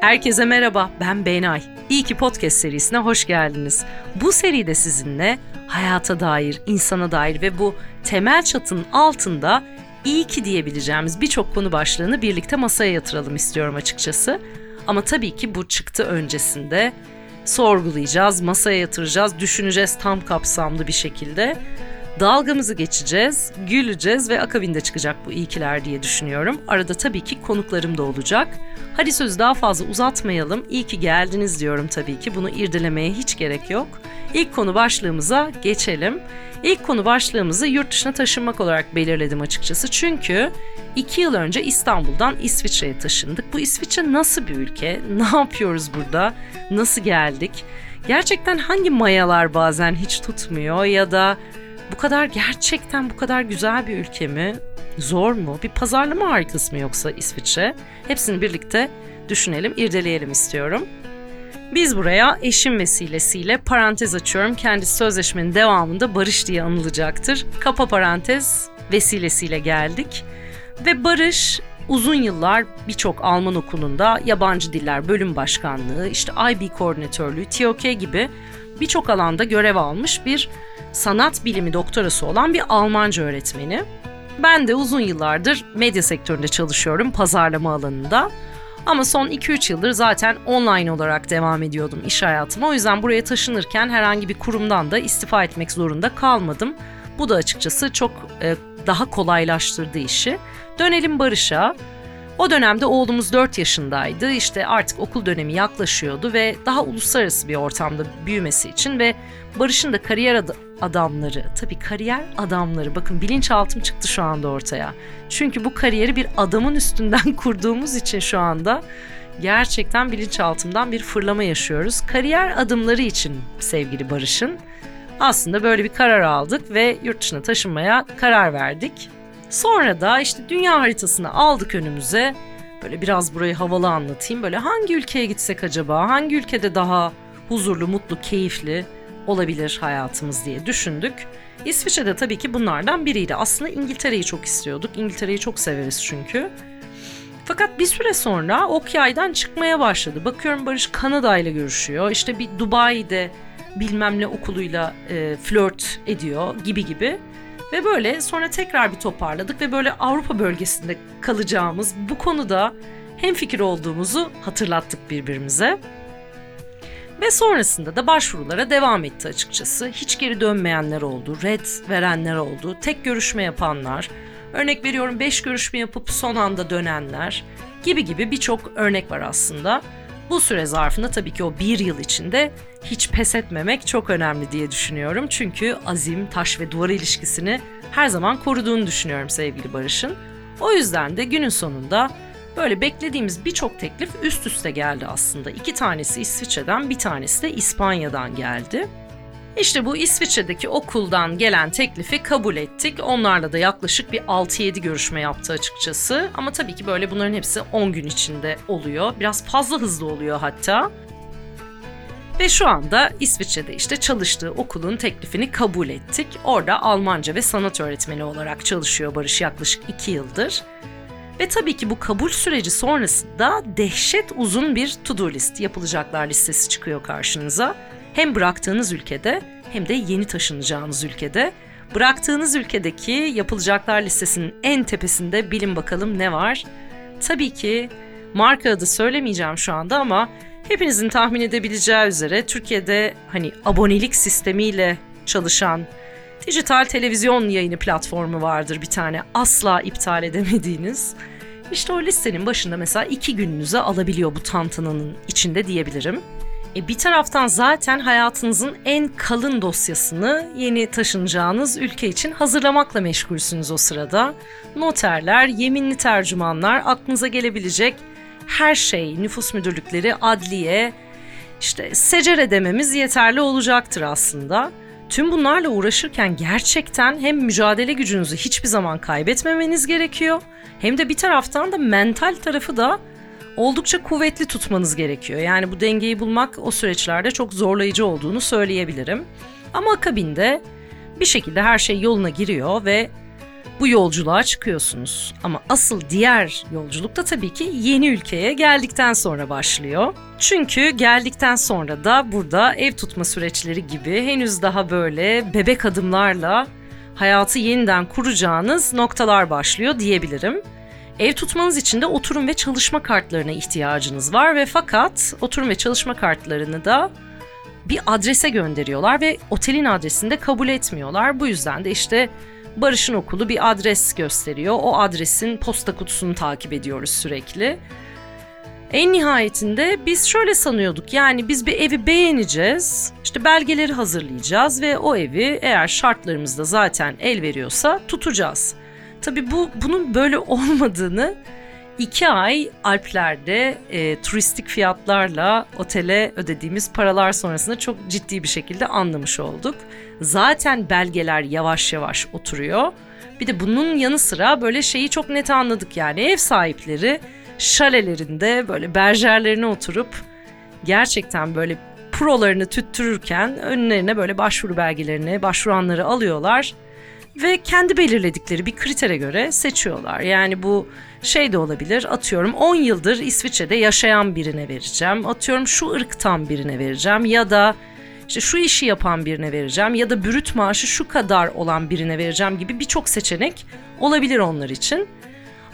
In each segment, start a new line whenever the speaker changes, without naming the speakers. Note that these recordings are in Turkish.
Herkese merhaba, ben Benay. İyi ki podcast serisine hoş geldiniz. Bu seride sizinle hayata dair, insana dair ve bu temel çatının altında iyi ki diyebileceğimiz birçok konu başlığını birlikte masaya yatıralım istiyorum açıkçası. Ama tabii ki bu çıktı öncesinde sorgulayacağız, masaya yatıracağız, düşüneceğiz tam kapsamlı bir şekilde. Dalgamızı geçeceğiz, güleceğiz ve akabinde çıkacak bu iyikiler diye düşünüyorum. Arada tabii ki konuklarım da olacak. Hadi sözü daha fazla uzatmayalım. İyi ki geldiniz diyorum tabii ki. Bunu irdelemeye hiç gerek yok. İlk konu başlığımıza geçelim. İlk konu başlığımızı yurt dışına taşınmak olarak belirledim açıkçası. Çünkü iki yıl önce İstanbul'dan İsviçre'ye taşındık. Bu İsviçre nasıl bir ülke? Ne yapıyoruz burada? Nasıl geldik? Gerçekten hangi mayalar bazen hiç tutmuyor ya da bu kadar gerçekten bu kadar güzel bir ülke mi? Zor mu? Bir pazarlama harikası mı yoksa İsviçre? Hepsini birlikte düşünelim, irdeleyelim istiyorum. Biz buraya eşim vesilesiyle parantez açıyorum. Kendisi sözleşmenin devamında Barış diye anılacaktır. Kapa parantez vesilesiyle geldik. Ve Barış uzun yıllar birçok Alman okulunda yabancı diller bölüm başkanlığı, işte IB koordinatörlüğü, TOK gibi birçok alanda görev almış bir sanat bilimi doktorası olan bir Almanca öğretmeni. Ben de uzun yıllardır medya sektöründe çalışıyorum pazarlama alanında. Ama son 2-3 yıldır zaten online olarak devam ediyordum iş hayatıma. O yüzden buraya taşınırken herhangi bir kurumdan da istifa etmek zorunda kalmadım. Bu da açıkçası çok e, daha kolaylaştırdı işi. Dönelim Barış'a. O dönemde oğlumuz 4 yaşındaydı. İşte artık okul dönemi yaklaşıyordu ve daha uluslararası bir ortamda büyümesi için ve Barış'ın da kariyer ad- adamları, tabii kariyer adamları, bakın bilinçaltım çıktı şu anda ortaya. Çünkü bu kariyeri bir adamın üstünden kurduğumuz için şu anda gerçekten bilinçaltımdan bir fırlama yaşıyoruz. Kariyer adımları için sevgili Barış'ın aslında böyle bir karar aldık ve yurt dışına taşınmaya karar verdik. Sonra da işte dünya haritasını aldık önümüze. Böyle biraz burayı havalı anlatayım. Böyle hangi ülkeye gitsek acaba? Hangi ülkede daha huzurlu, mutlu, keyifli olabilir hayatımız diye düşündük. İsviçre'de tabii ki bunlardan biriydi. Aslında İngiltere'yi çok istiyorduk. İngiltere'yi çok severiz çünkü. Fakat bir süre sonra ok yaydan çıkmaya başladı. Bakıyorum Barış Kanada ile görüşüyor. İşte bir Dubai'de bilmem ne okuluyla e, flört ediyor gibi gibi. Ve böyle sonra tekrar bir toparladık ve böyle Avrupa bölgesinde kalacağımız bu konuda hem fikir olduğumuzu hatırlattık birbirimize. Ve sonrasında da başvurulara devam etti açıkçası. Hiç geri dönmeyenler oldu, red verenler oldu, tek görüşme yapanlar, örnek veriyorum 5 görüşme yapıp son anda dönenler gibi gibi birçok örnek var aslında. Bu süre zarfında tabii ki o bir yıl içinde hiç pes etmemek çok önemli diye düşünüyorum. Çünkü azim, taş ve duvar ilişkisini her zaman koruduğunu düşünüyorum sevgili Barış'ın. O yüzden de günün sonunda böyle beklediğimiz birçok teklif üst üste geldi aslında. İki tanesi İsviçre'den, bir tanesi de İspanya'dan geldi. İşte bu İsviçre'deki okuldan gelen teklifi kabul ettik. Onlarla da yaklaşık bir 6-7 görüşme yaptı açıkçası. Ama tabii ki böyle bunların hepsi 10 gün içinde oluyor. Biraz fazla hızlı oluyor hatta. Ve şu anda İsviçre'de işte çalıştığı okulun teklifini kabul ettik. Orada Almanca ve sanat öğretmeni olarak çalışıyor Barış yaklaşık 2 yıldır. Ve tabii ki bu kabul süreci sonrasında dehşet uzun bir to-do list, yapılacaklar listesi çıkıyor karşınıza. Hem bıraktığınız ülkede hem de yeni taşınacağınız ülkede. Bıraktığınız ülkedeki yapılacaklar listesinin en tepesinde bilin bakalım ne var? Tabii ki marka adı söylemeyeceğim şu anda ama hepinizin tahmin edebileceği üzere Türkiye'de hani abonelik sistemiyle çalışan dijital televizyon yayını platformu vardır bir tane asla iptal edemediğiniz. İşte o listenin başında mesela iki gününüze alabiliyor bu tantananın içinde diyebilirim. E bir taraftan zaten hayatınızın en kalın dosyasını yeni taşınacağınız ülke için hazırlamakla meşgulsünüz o sırada. Noterler, yeminli tercümanlar, aklınıza gelebilecek her şey, nüfus müdürlükleri, adliye, işte secere dememiz yeterli olacaktır aslında. Tüm bunlarla uğraşırken gerçekten hem mücadele gücünüzü hiçbir zaman kaybetmemeniz gerekiyor hem de bir taraftan da mental tarafı da oldukça kuvvetli tutmanız gerekiyor. Yani bu dengeyi bulmak o süreçlerde çok zorlayıcı olduğunu söyleyebilirim. Ama akabinde bir şekilde her şey yoluna giriyor ve bu yolculuğa çıkıyorsunuz. Ama asıl diğer yolculuk da tabii ki yeni ülkeye geldikten sonra başlıyor. Çünkü geldikten sonra da burada ev tutma süreçleri gibi henüz daha böyle bebek adımlarla hayatı yeniden kuracağınız noktalar başlıyor diyebilirim. Ev tutmanız için de oturum ve çalışma kartlarına ihtiyacınız var ve fakat oturum ve çalışma kartlarını da bir adrese gönderiyorlar ve otelin adresini de kabul etmiyorlar. Bu yüzden de işte Barış'ın okulu bir adres gösteriyor. O adresin posta kutusunu takip ediyoruz sürekli. En nihayetinde biz şöyle sanıyorduk yani biz bir evi beğeneceğiz, işte belgeleri hazırlayacağız ve o evi eğer şartlarımız da zaten el veriyorsa tutacağız. Tabii bu bunun böyle olmadığını iki ay Alplerde e, turistik fiyatlarla otele ödediğimiz paralar sonrasında çok ciddi bir şekilde anlamış olduk. Zaten belgeler yavaş yavaş oturuyor. Bir de bunun yanı sıra böyle şeyi çok net anladık yani ev sahipleri şalelerinde böyle berjerlerine oturup gerçekten böyle prolarını tüttürürken önlerine böyle başvuru belgelerini, başvuranları alıyorlar ve kendi belirledikleri bir kritere göre seçiyorlar. Yani bu şey de olabilir. Atıyorum 10 yıldır İsviçre'de yaşayan birine vereceğim. Atıyorum şu ırktan birine vereceğim ya da işte şu işi yapan birine vereceğim ya da bürüt maaşı şu kadar olan birine vereceğim gibi birçok seçenek olabilir onlar için.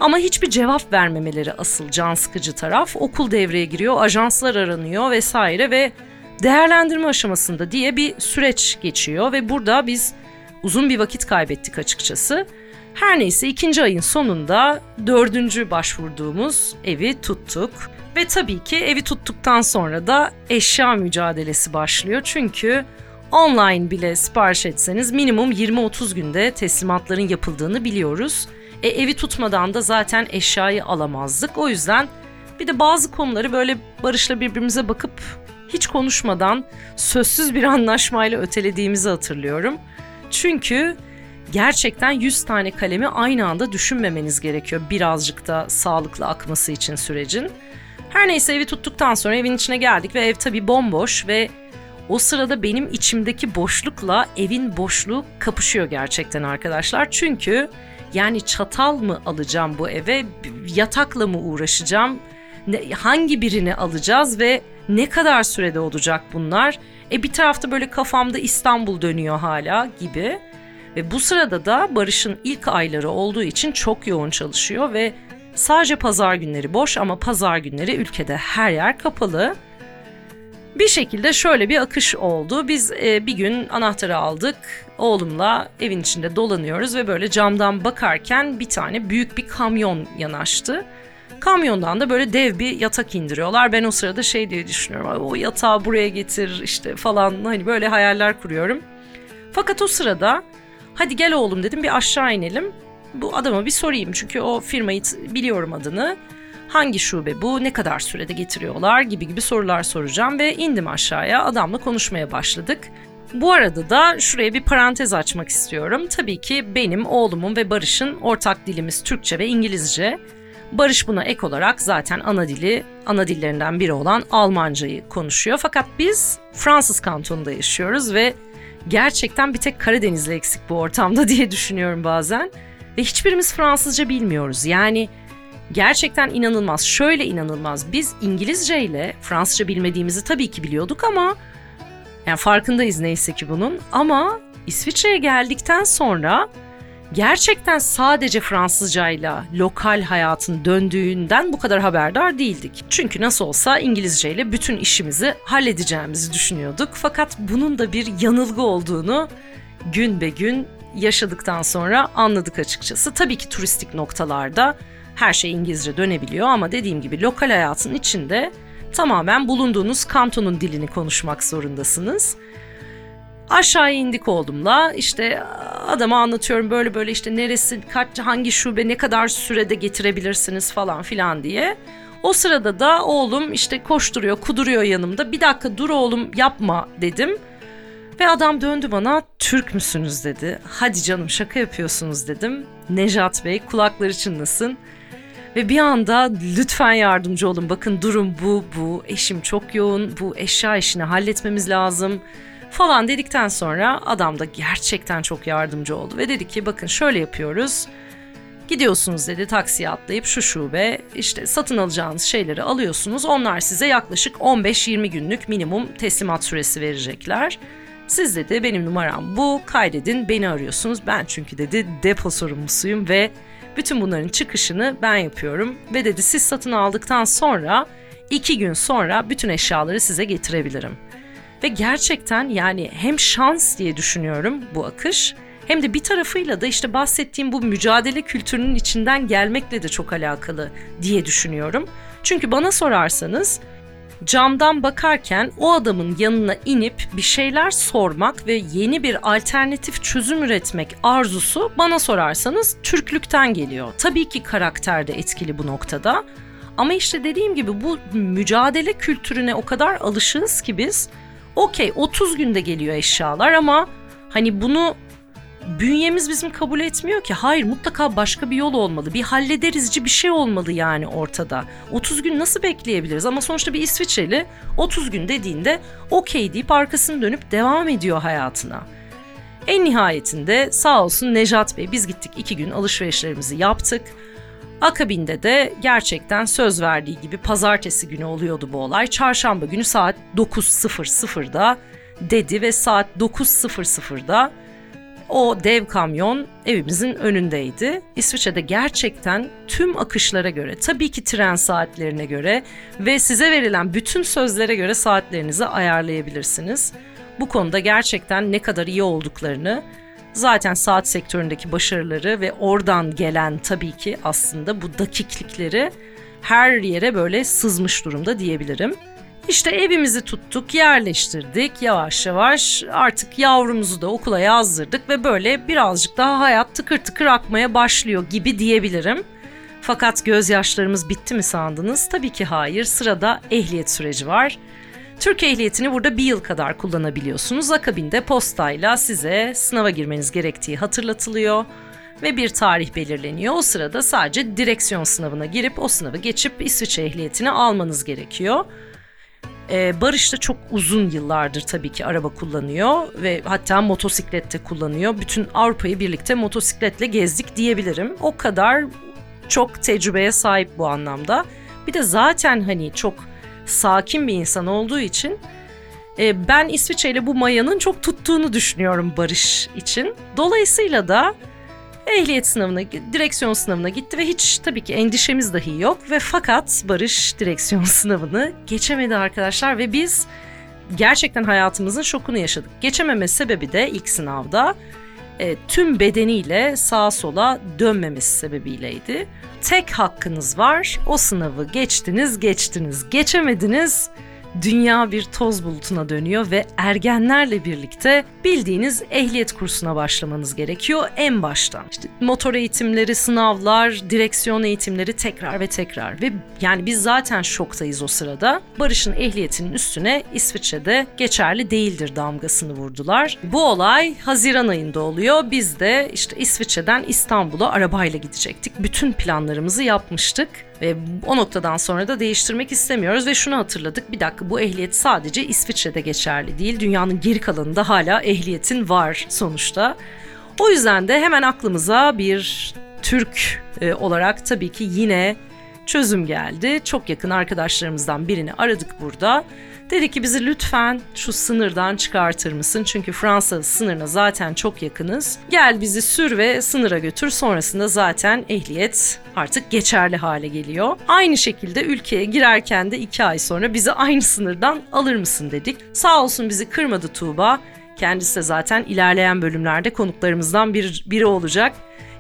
Ama hiçbir cevap vermemeleri asıl can sıkıcı taraf. Okul devreye giriyor, ajanslar aranıyor vesaire ve değerlendirme aşamasında diye bir süreç geçiyor ve burada biz uzun bir vakit kaybettik açıkçası. Her neyse ikinci ayın sonunda dördüncü başvurduğumuz evi tuttuk. Ve tabii ki evi tuttuktan sonra da eşya mücadelesi başlıyor. Çünkü online bile sipariş etseniz minimum 20-30 günde teslimatların yapıldığını biliyoruz. E, evi tutmadan da zaten eşyayı alamazdık. O yüzden bir de bazı konuları böyle Barış'la birbirimize bakıp hiç konuşmadan sözsüz bir anlaşmayla ötelediğimizi hatırlıyorum. Çünkü gerçekten 100 tane kalemi aynı anda düşünmemeniz gerekiyor birazcık da sağlıklı akması için sürecin. Her neyse evi tuttuktan sonra evin içine geldik ve ev tabii bomboş ve o sırada benim içimdeki boşlukla evin boşluğu kapışıyor gerçekten arkadaşlar. Çünkü yani çatal mı alacağım bu eve, yatakla mı uğraşacağım, hangi birini alacağız ve ne kadar sürede olacak bunlar? E bir tarafta böyle kafamda İstanbul dönüyor hala gibi. Ve bu sırada da Barış'ın ilk ayları olduğu için çok yoğun çalışıyor ve sadece pazar günleri boş ama pazar günleri ülkede her yer kapalı. Bir şekilde şöyle bir akış oldu. Biz e, bir gün anahtarı aldık. Oğlumla evin içinde dolanıyoruz ve böyle camdan bakarken bir tane büyük bir kamyon yanaştı. Kamyondan da böyle dev bir yatak indiriyorlar. Ben o sırada şey diye düşünüyorum. O yatağı buraya getir işte falan hani böyle hayaller kuruyorum. Fakat o sırada hadi gel oğlum dedim bir aşağı inelim. Bu adama bir sorayım çünkü o firmayı biliyorum adını. Hangi şube bu, ne kadar sürede getiriyorlar gibi gibi sorular soracağım ve indim aşağıya adamla konuşmaya başladık. Bu arada da şuraya bir parantez açmak istiyorum. Tabii ki benim, oğlumun ve Barış'ın ortak dilimiz Türkçe ve İngilizce. Barış buna ek olarak zaten ana dili, ana dillerinden biri olan Almancayı konuşuyor. Fakat biz Fransız kantonunda yaşıyoruz ve gerçekten bir tek Karadenizli eksik bu ortamda diye düşünüyorum bazen. Ve hiçbirimiz Fransızca bilmiyoruz. Yani gerçekten inanılmaz. Şöyle inanılmaz. Biz İngilizce ile Fransızca bilmediğimizi tabii ki biliyorduk ama yani farkındayız neyse ki bunun. Ama İsviçre'ye geldikten sonra gerçekten sadece Fransızcayla lokal hayatın döndüğünden bu kadar haberdar değildik. Çünkü nasıl olsa İngilizceyle bütün işimizi halledeceğimizi düşünüyorduk. Fakat bunun da bir yanılgı olduğunu gün be gün yaşadıktan sonra anladık açıkçası. Tabii ki turistik noktalarda her şey İngilizce dönebiliyor ama dediğim gibi lokal hayatın içinde tamamen bulunduğunuz kantonun dilini konuşmak zorundasınız. Aşağı indik oğlumla işte adama anlatıyorum böyle böyle işte neresi kaç hangi şube ne kadar sürede getirebilirsiniz falan filan diye. O sırada da oğlum işte koşturuyor kuduruyor yanımda bir dakika dur oğlum yapma dedim. Ve adam döndü bana Türk müsünüz dedi. Hadi canım şaka yapıyorsunuz dedim. Nejat Bey kulakları çınlasın. Ve bir anda lütfen yardımcı olun bakın durum bu bu eşim çok yoğun bu eşya işini halletmemiz lazım falan dedikten sonra adam da gerçekten çok yardımcı oldu ve dedi ki bakın şöyle yapıyoruz. Gidiyorsunuz dedi taksiye atlayıp şu şube işte satın alacağınız şeyleri alıyorsunuz. Onlar size yaklaşık 15-20 günlük minimum teslimat süresi verecekler. Siz dedi benim numaram bu kaydedin beni arıyorsunuz. Ben çünkü dedi depo sorumlusuyum ve bütün bunların çıkışını ben yapıyorum. Ve dedi siz satın aldıktan sonra iki gün sonra bütün eşyaları size getirebilirim. Ve gerçekten yani hem şans diye düşünüyorum bu akış hem de bir tarafıyla da işte bahsettiğim bu mücadele kültürünün içinden gelmekle de çok alakalı diye düşünüyorum. Çünkü bana sorarsanız camdan bakarken o adamın yanına inip bir şeyler sormak ve yeni bir alternatif çözüm üretmek arzusu bana sorarsanız Türklükten geliyor. Tabii ki karakter de etkili bu noktada. Ama işte dediğim gibi bu mücadele kültürüne o kadar alışığız ki biz. Okey 30 günde geliyor eşyalar ama hani bunu bünyemiz bizim kabul etmiyor ki. Hayır mutlaka başka bir yol olmalı. Bir hallederizci bir şey olmalı yani ortada. 30 gün nasıl bekleyebiliriz? Ama sonuçta bir İsviçreli 30 gün dediğinde okey deyip arkasını dönüp devam ediyor hayatına. En nihayetinde sağ olsun Nejat Bey biz gittik iki gün alışverişlerimizi yaptık. Akabinde de gerçekten söz verdiği gibi pazartesi günü oluyordu bu olay. Çarşamba günü saat 9.00'da dedi ve saat 9.00'da o dev kamyon evimizin önündeydi. İsviçre'de gerçekten tüm akışlara göre, tabii ki tren saatlerine göre ve size verilen bütün sözlere göre saatlerinizi ayarlayabilirsiniz. Bu konuda gerçekten ne kadar iyi olduklarını zaten saat sektöründeki başarıları ve oradan gelen tabii ki aslında bu dakiklikleri her yere böyle sızmış durumda diyebilirim. İşte evimizi tuttuk, yerleştirdik yavaş yavaş. Artık yavrumuzu da okula yazdırdık ve böyle birazcık daha hayat tıkır tıkır akmaya başlıyor gibi diyebilirim. Fakat gözyaşlarımız bitti mi sandınız? Tabii ki hayır. Sırada ehliyet süreci var. Türk ehliyetini burada bir yıl kadar kullanabiliyorsunuz. Akabinde postayla size sınava girmeniz gerektiği hatırlatılıyor ve bir tarih belirleniyor. O sırada sadece direksiyon sınavına girip o sınavı geçip İsviçre ehliyetini almanız gerekiyor. Ee, Barış da çok uzun yıllardır tabii ki araba kullanıyor ve hatta motosiklette kullanıyor. Bütün Avrupa'yı birlikte motosikletle gezdik diyebilirim. O kadar çok tecrübeye sahip bu anlamda. Bir de zaten hani çok sakin bir insan olduğu için e, ben İsviçre ile bu mayanın çok tuttuğunu düşünüyorum Barış için. Dolayısıyla da ehliyet sınavına, direksiyon sınavına gitti ve hiç tabii ki endişemiz dahi yok ve fakat Barış direksiyon sınavını geçemedi arkadaşlar ve biz gerçekten hayatımızın şokunu yaşadık. Geçememe sebebi de ilk sınavda e, tüm bedeniyle sağa sola dönmemesi sebebiyleydi. Tek hakkınız var. O sınavı geçtiniz, geçtiniz, geçemediniz dünya bir toz bulutuna dönüyor ve ergenlerle birlikte bildiğiniz ehliyet kursuna başlamanız gerekiyor en baştan. İşte motor eğitimleri, sınavlar, direksiyon eğitimleri tekrar ve tekrar ve yani biz zaten şoktayız o sırada. Barış'ın ehliyetinin üstüne İsviçre'de geçerli değildir damgasını vurdular. Bu olay Haziran ayında oluyor. Biz de işte İsviçre'den İstanbul'a arabayla gidecektik. Bütün planlarımızı yapmıştık. Ve o noktadan sonra da değiştirmek istemiyoruz ve şunu hatırladık. Bir dakika bu ehliyet sadece İsviçre'de geçerli değil. Dünyanın geri kalanında hala ehliyetin var sonuçta. O yüzden de hemen aklımıza bir Türk e, olarak tabii ki yine çözüm geldi. Çok yakın arkadaşlarımızdan birini aradık burada. Dedi ki bizi lütfen şu sınırdan çıkartır mısın? Çünkü Fransa sınırına zaten çok yakınız. Gel bizi sür ve sınıra götür. Sonrasında zaten ehliyet artık geçerli hale geliyor. Aynı şekilde ülkeye girerken de iki ay sonra bizi aynı sınırdan alır mısın dedik. Sağ olsun bizi kırmadı Tuğba. Kendisi de zaten ilerleyen bölümlerde konuklarımızdan bir, biri olacak.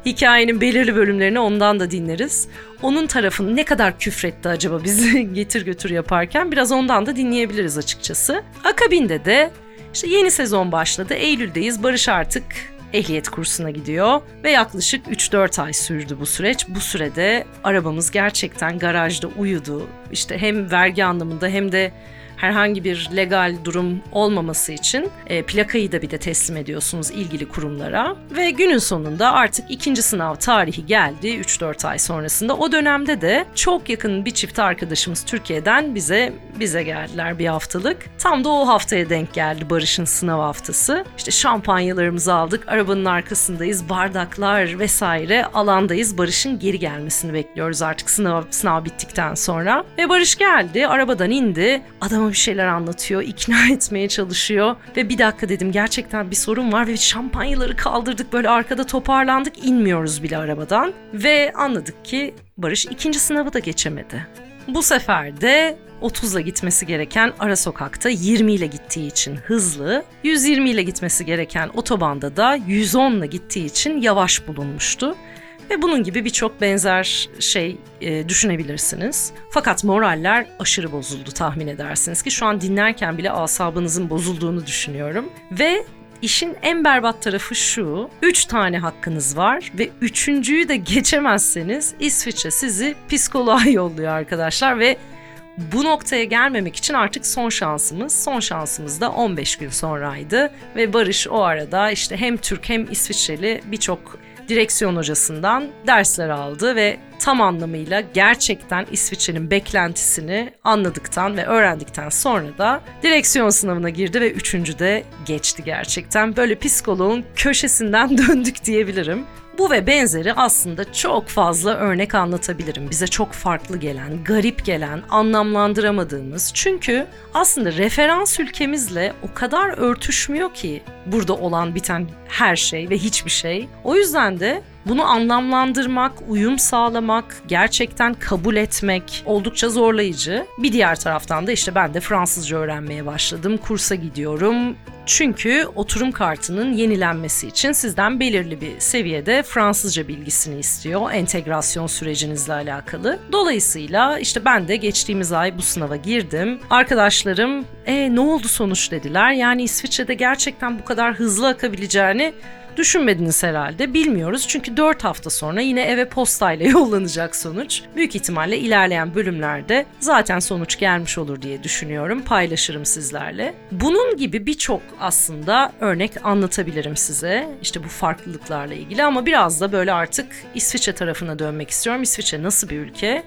Hikayenin belirli bölümlerini ondan da dinleriz. Onun tarafını ne kadar küfretti acaba bizi getir götür yaparken biraz ondan da dinleyebiliriz açıkçası. Akabinde de işte yeni sezon başladı. Eylül'deyiz. Barış artık ehliyet kursuna gidiyor ve yaklaşık 3-4 ay sürdü bu süreç. Bu sürede arabamız gerçekten garajda uyudu. İşte hem vergi anlamında hem de herhangi bir legal durum olmaması için e, plakayı da bir de teslim ediyorsunuz ilgili kurumlara. Ve günün sonunda artık ikinci sınav tarihi geldi 3-4 ay sonrasında. O dönemde de çok yakın bir çift arkadaşımız Türkiye'den bize bize geldiler bir haftalık. Tam da o haftaya denk geldi Barış'ın sınav haftası. İşte şampanyalarımızı aldık, arabanın arkasındayız, bardaklar vesaire alandayız. Barış'ın geri gelmesini bekliyoruz artık sınav, sınav bittikten sonra. Ve Barış geldi, arabadan indi. Adama bir şeyler anlatıyor, ikna etmeye çalışıyor. Ve bir dakika dedim gerçekten bir sorun var ve şampanyaları kaldırdık böyle arkada toparlandık inmiyoruz bile arabadan. Ve anladık ki Barış ikinci sınavı da geçemedi. Bu sefer de 30'la gitmesi gereken ara sokakta 20 ile gittiği için hızlı, 120 ile gitmesi gereken otobanda da 110 ile gittiği için yavaş bulunmuştu. Ve bunun gibi birçok benzer şey e, düşünebilirsiniz. Fakat moraller aşırı bozuldu tahmin edersiniz ki şu an dinlerken bile asabınızın bozulduğunu düşünüyorum. Ve İşin en berbat tarafı şu. Üç tane hakkınız var ve üçüncüyü de geçemezseniz İsviçre sizi psikoloğa yolluyor arkadaşlar ve bu noktaya gelmemek için artık son şansımız, son şansımız da 15 gün sonraydı ve Barış o arada işte hem Türk hem İsviçreli birçok direksiyon hocasından dersler aldı ve tam anlamıyla gerçekten İsviçre'nin beklentisini anladıktan ve öğrendikten sonra da direksiyon sınavına girdi ve üçüncü de geçti gerçekten. Böyle psikoloğun köşesinden döndük diyebilirim. Bu ve benzeri aslında çok fazla örnek anlatabilirim. Bize çok farklı gelen, garip gelen, anlamlandıramadığımız. Çünkü aslında referans ülkemizle o kadar örtüşmüyor ki burada olan biten her şey ve hiçbir şey. O yüzden de bunu anlamlandırmak, uyum sağlamak, gerçekten kabul etmek oldukça zorlayıcı. Bir diğer taraftan da işte ben de Fransızca öğrenmeye başladım. Kursa gidiyorum. Çünkü oturum kartının yenilenmesi için sizden belirli bir seviyede Fransızca bilgisini istiyor entegrasyon sürecinizle alakalı. Dolayısıyla işte ben de geçtiğimiz ay bu sınava girdim. Arkadaşlarım e ne oldu sonuç dediler. Yani İsviçre'de gerçekten bu kadar hızlı akabileceğini Düşünmediniz herhalde. Bilmiyoruz çünkü 4 hafta sonra yine eve postayla yollanacak sonuç. Büyük ihtimalle ilerleyen bölümlerde zaten sonuç gelmiş olur diye düşünüyorum. Paylaşırım sizlerle. Bunun gibi birçok aslında örnek anlatabilirim size. İşte bu farklılıklarla ilgili ama biraz da böyle artık İsviçre tarafına dönmek istiyorum. İsviçre nasıl bir ülke?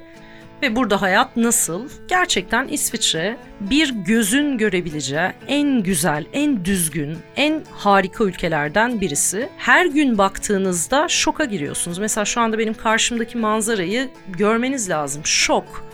Ve burada hayat nasıl? Gerçekten İsviçre bir gözün görebileceği en güzel, en düzgün, en harika ülkelerden birisi. Her gün baktığınızda şoka giriyorsunuz. Mesela şu anda benim karşımdaki manzarayı görmeniz lazım. Şok.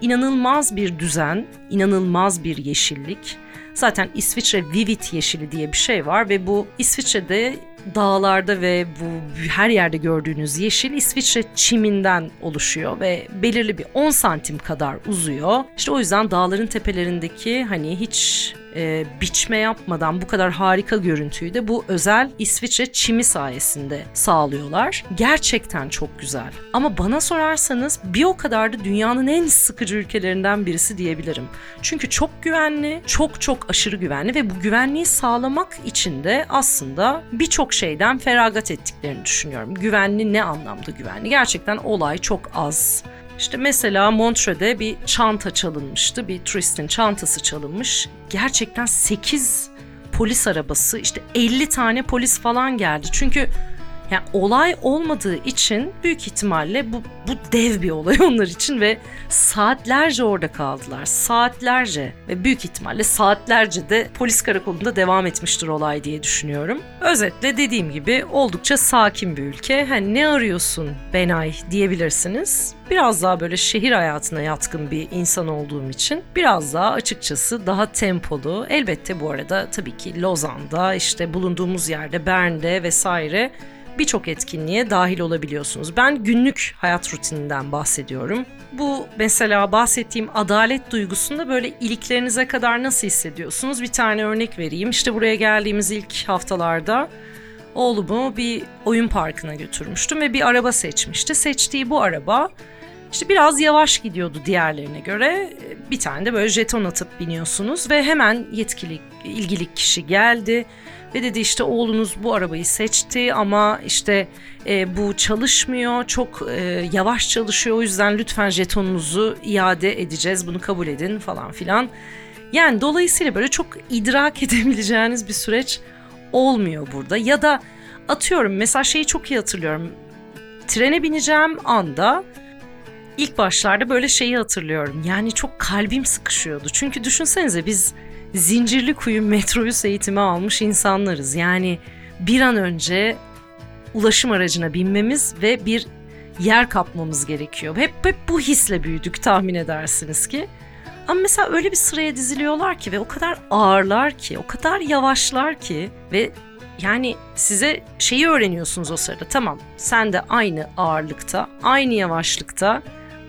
İnanılmaz bir düzen, inanılmaz bir yeşillik. Zaten İsviçre Vivid yeşili diye bir şey var ve bu İsviçre'de dağlarda ve bu her yerde gördüğünüz yeşil İsviçre çiminden oluşuyor ve belirli bir 10 santim kadar uzuyor. İşte o yüzden dağların tepelerindeki hani hiç e, biçme yapmadan bu kadar harika görüntüyü de bu özel İsviçre çimi sayesinde sağlıyorlar. Gerçekten çok güzel. Ama bana sorarsanız bir o kadar da dünyanın en sıkıcı ülkelerinden birisi diyebilirim. Çünkü çok güvenli, çok çok aşırı güvenli ve bu güvenliği sağlamak için de aslında birçok şeyden feragat ettiklerini düşünüyorum. Güvenli ne anlamda güvenli? Gerçekten olay çok az. İşte mesela Montreux'de bir çanta çalınmıştı. Bir turistin çantası çalınmış. Gerçekten 8 polis arabası işte 50 tane polis falan geldi. Çünkü yani olay olmadığı için büyük ihtimalle bu, bu dev bir olay onlar için ve saatlerce orada kaldılar. Saatlerce ve büyük ihtimalle saatlerce de polis karakolunda devam etmiştir olay diye düşünüyorum. Özetle dediğim gibi oldukça sakin bir ülke. Hani ne arıyorsun Benay diyebilirsiniz. Biraz daha böyle şehir hayatına yatkın bir insan olduğum için biraz daha açıkçası daha tempolu. Elbette bu arada tabii ki Lozan'da işte bulunduğumuz yerde Bern'de vesaire birçok etkinliğe dahil olabiliyorsunuz. Ben günlük hayat rutininden bahsediyorum. Bu mesela bahsettiğim adalet duygusunda böyle iliklerinize kadar nasıl hissediyorsunuz? Bir tane örnek vereyim. İşte buraya geldiğimiz ilk haftalarda oğlumu bir oyun parkına götürmüştüm ve bir araba seçmişti. Seçtiği bu araba işte biraz yavaş gidiyordu diğerlerine göre. Bir tane de böyle jeton atıp biniyorsunuz ve hemen yetkili ilgili kişi geldi ve dedi işte oğlunuz bu arabayı seçti ama işte e, bu çalışmıyor çok e, yavaş çalışıyor o yüzden lütfen jetonunuzu iade edeceğiz bunu kabul edin falan filan. Yani dolayısıyla böyle çok idrak edebileceğiniz bir süreç olmuyor burada. Ya da atıyorum mesela şeyi çok iyi hatırlıyorum. Trene bineceğim anda ilk başlarda böyle şeyi hatırlıyorum. Yani çok kalbim sıkışıyordu. Çünkü düşünsenize biz zincirli kuyu metrobüs eğitimi almış insanlarız. Yani bir an önce ulaşım aracına binmemiz ve bir yer kapmamız gerekiyor. Hep hep bu hisle büyüdük tahmin edersiniz ki. Ama mesela öyle bir sıraya diziliyorlar ki ve o kadar ağırlar ki, o kadar yavaşlar ki ve yani size şeyi öğreniyorsunuz o sırada. Tamam, sen de aynı ağırlıkta, aynı yavaşlıkta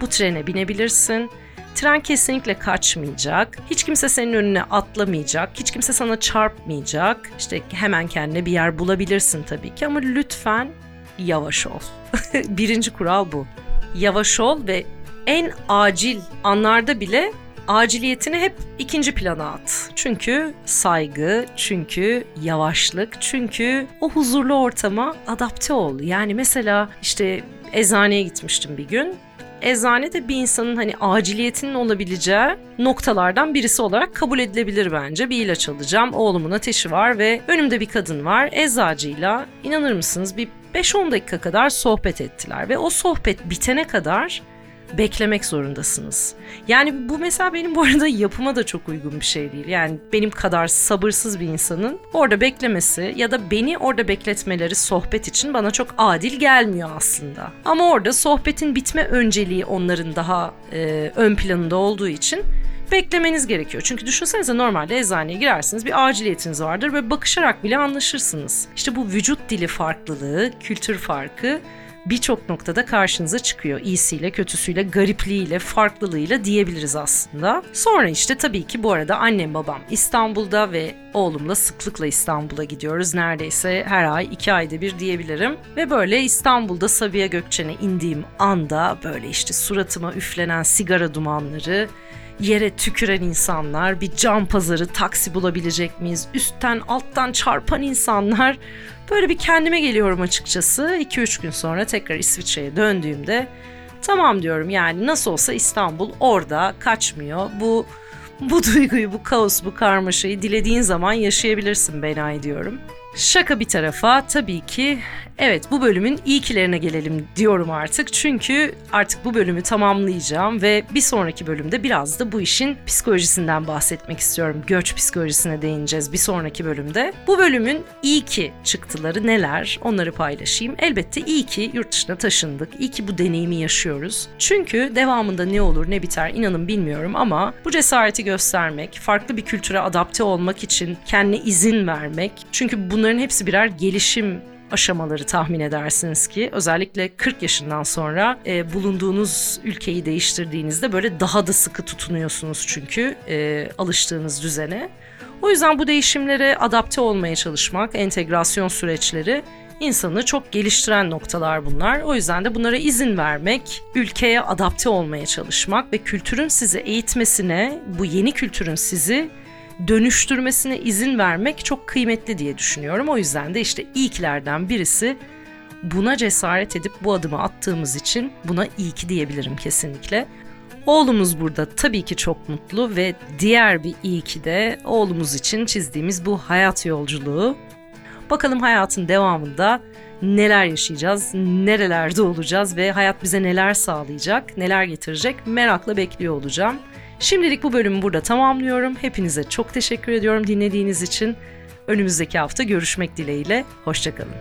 bu trene binebilirsin. Tren kesinlikle kaçmayacak. Hiç kimse senin önüne atlamayacak. Hiç kimse sana çarpmayacak. İşte hemen kendine bir yer bulabilirsin tabii ki ama lütfen yavaş ol. Birinci kural bu. Yavaş ol ve en acil anlarda bile aciliyetini hep ikinci plana at. Çünkü saygı, çünkü yavaşlık, çünkü o huzurlu ortama adapte ol. Yani mesela işte eczaneye gitmiştim bir gün. Eczane de bir insanın hani aciliyetinin olabileceği noktalardan birisi olarak kabul edilebilir bence. Bir ilaç alacağım, oğlumun ateşi var ve önümde bir kadın var. Eczacıyla inanır mısınız bir 5-10 dakika kadar sohbet ettiler ve o sohbet bitene kadar beklemek zorundasınız. Yani bu mesela benim bu arada yapıma da çok uygun bir şey değil. Yani benim kadar sabırsız bir insanın orada beklemesi ya da beni orada bekletmeleri sohbet için bana çok adil gelmiyor aslında. Ama orada sohbetin bitme önceliği onların daha e, ön planında olduğu için beklemeniz gerekiyor. Çünkü düşünsenize normalde eczaneye girersiniz bir aciliyetiniz vardır ve bakışarak bile anlaşırsınız. İşte bu vücut dili farklılığı, kültür farkı birçok noktada karşınıza çıkıyor. İyisiyle, kötüsüyle, garipliğiyle, farklılığıyla diyebiliriz aslında. Sonra işte tabii ki bu arada annem babam İstanbul'da ve oğlumla sıklıkla İstanbul'a gidiyoruz. Neredeyse her ay iki ayda bir diyebilirim. Ve böyle İstanbul'da Sabiha Gökçen'e indiğim anda böyle işte suratıma üflenen sigara dumanları, yere tüküren insanlar, bir cam pazarı, taksi bulabilecek miyiz? Üstten alttan çarpan insanlar. Böyle bir kendime geliyorum açıkçası. 2-3 gün sonra tekrar İsviçre'ye döndüğümde tamam diyorum yani nasıl olsa İstanbul orada kaçmıyor. Bu bu duyguyu, bu kaos, bu karmaşayı dilediğin zaman yaşayabilirsin Benay diyorum. Şaka bir tarafa tabii ki evet bu bölümün iyikilerine gelelim diyorum artık. Çünkü artık bu bölümü tamamlayacağım ve bir sonraki bölümde biraz da bu işin psikolojisinden bahsetmek istiyorum. Göç psikolojisine değineceğiz bir sonraki bölümde. Bu bölümün iyi ki çıktıları neler onları paylaşayım. Elbette iyi ki yurt dışına taşındık. İyi ki bu deneyimi yaşıyoruz. Çünkü devamında ne olur ne biter inanın bilmiyorum ama bu cesareti göstermek, farklı bir kültüre adapte olmak için kendine izin vermek. Çünkü bunların hepsi birer gelişim aşamaları tahmin edersiniz ki özellikle 40 yaşından sonra e, bulunduğunuz ülkeyi değiştirdiğinizde böyle daha da sıkı tutunuyorsunuz çünkü e, alıştığınız düzene. O yüzden bu değişimlere adapte olmaya çalışmak, entegrasyon süreçleri insanı çok geliştiren noktalar bunlar. O yüzden de bunlara izin vermek, ülkeye adapte olmaya çalışmak ve kültürün sizi eğitmesine, bu yeni kültürün sizi dönüştürmesine izin vermek çok kıymetli diye düşünüyorum. O yüzden de işte ilklerden birisi buna cesaret edip bu adımı attığımız için buna iyi ki diyebilirim kesinlikle. Oğlumuz burada tabii ki çok mutlu ve diğer bir iyi ki de oğlumuz için çizdiğimiz bu hayat yolculuğu. Bakalım hayatın devamında neler yaşayacağız, nerelerde olacağız ve hayat bize neler sağlayacak, neler getirecek merakla bekliyor olacağım. Şimdilik bu bölümü burada tamamlıyorum. Hepinize çok teşekkür ediyorum dinlediğiniz için. Önümüzdeki hafta görüşmek dileğiyle. Hoşçakalın.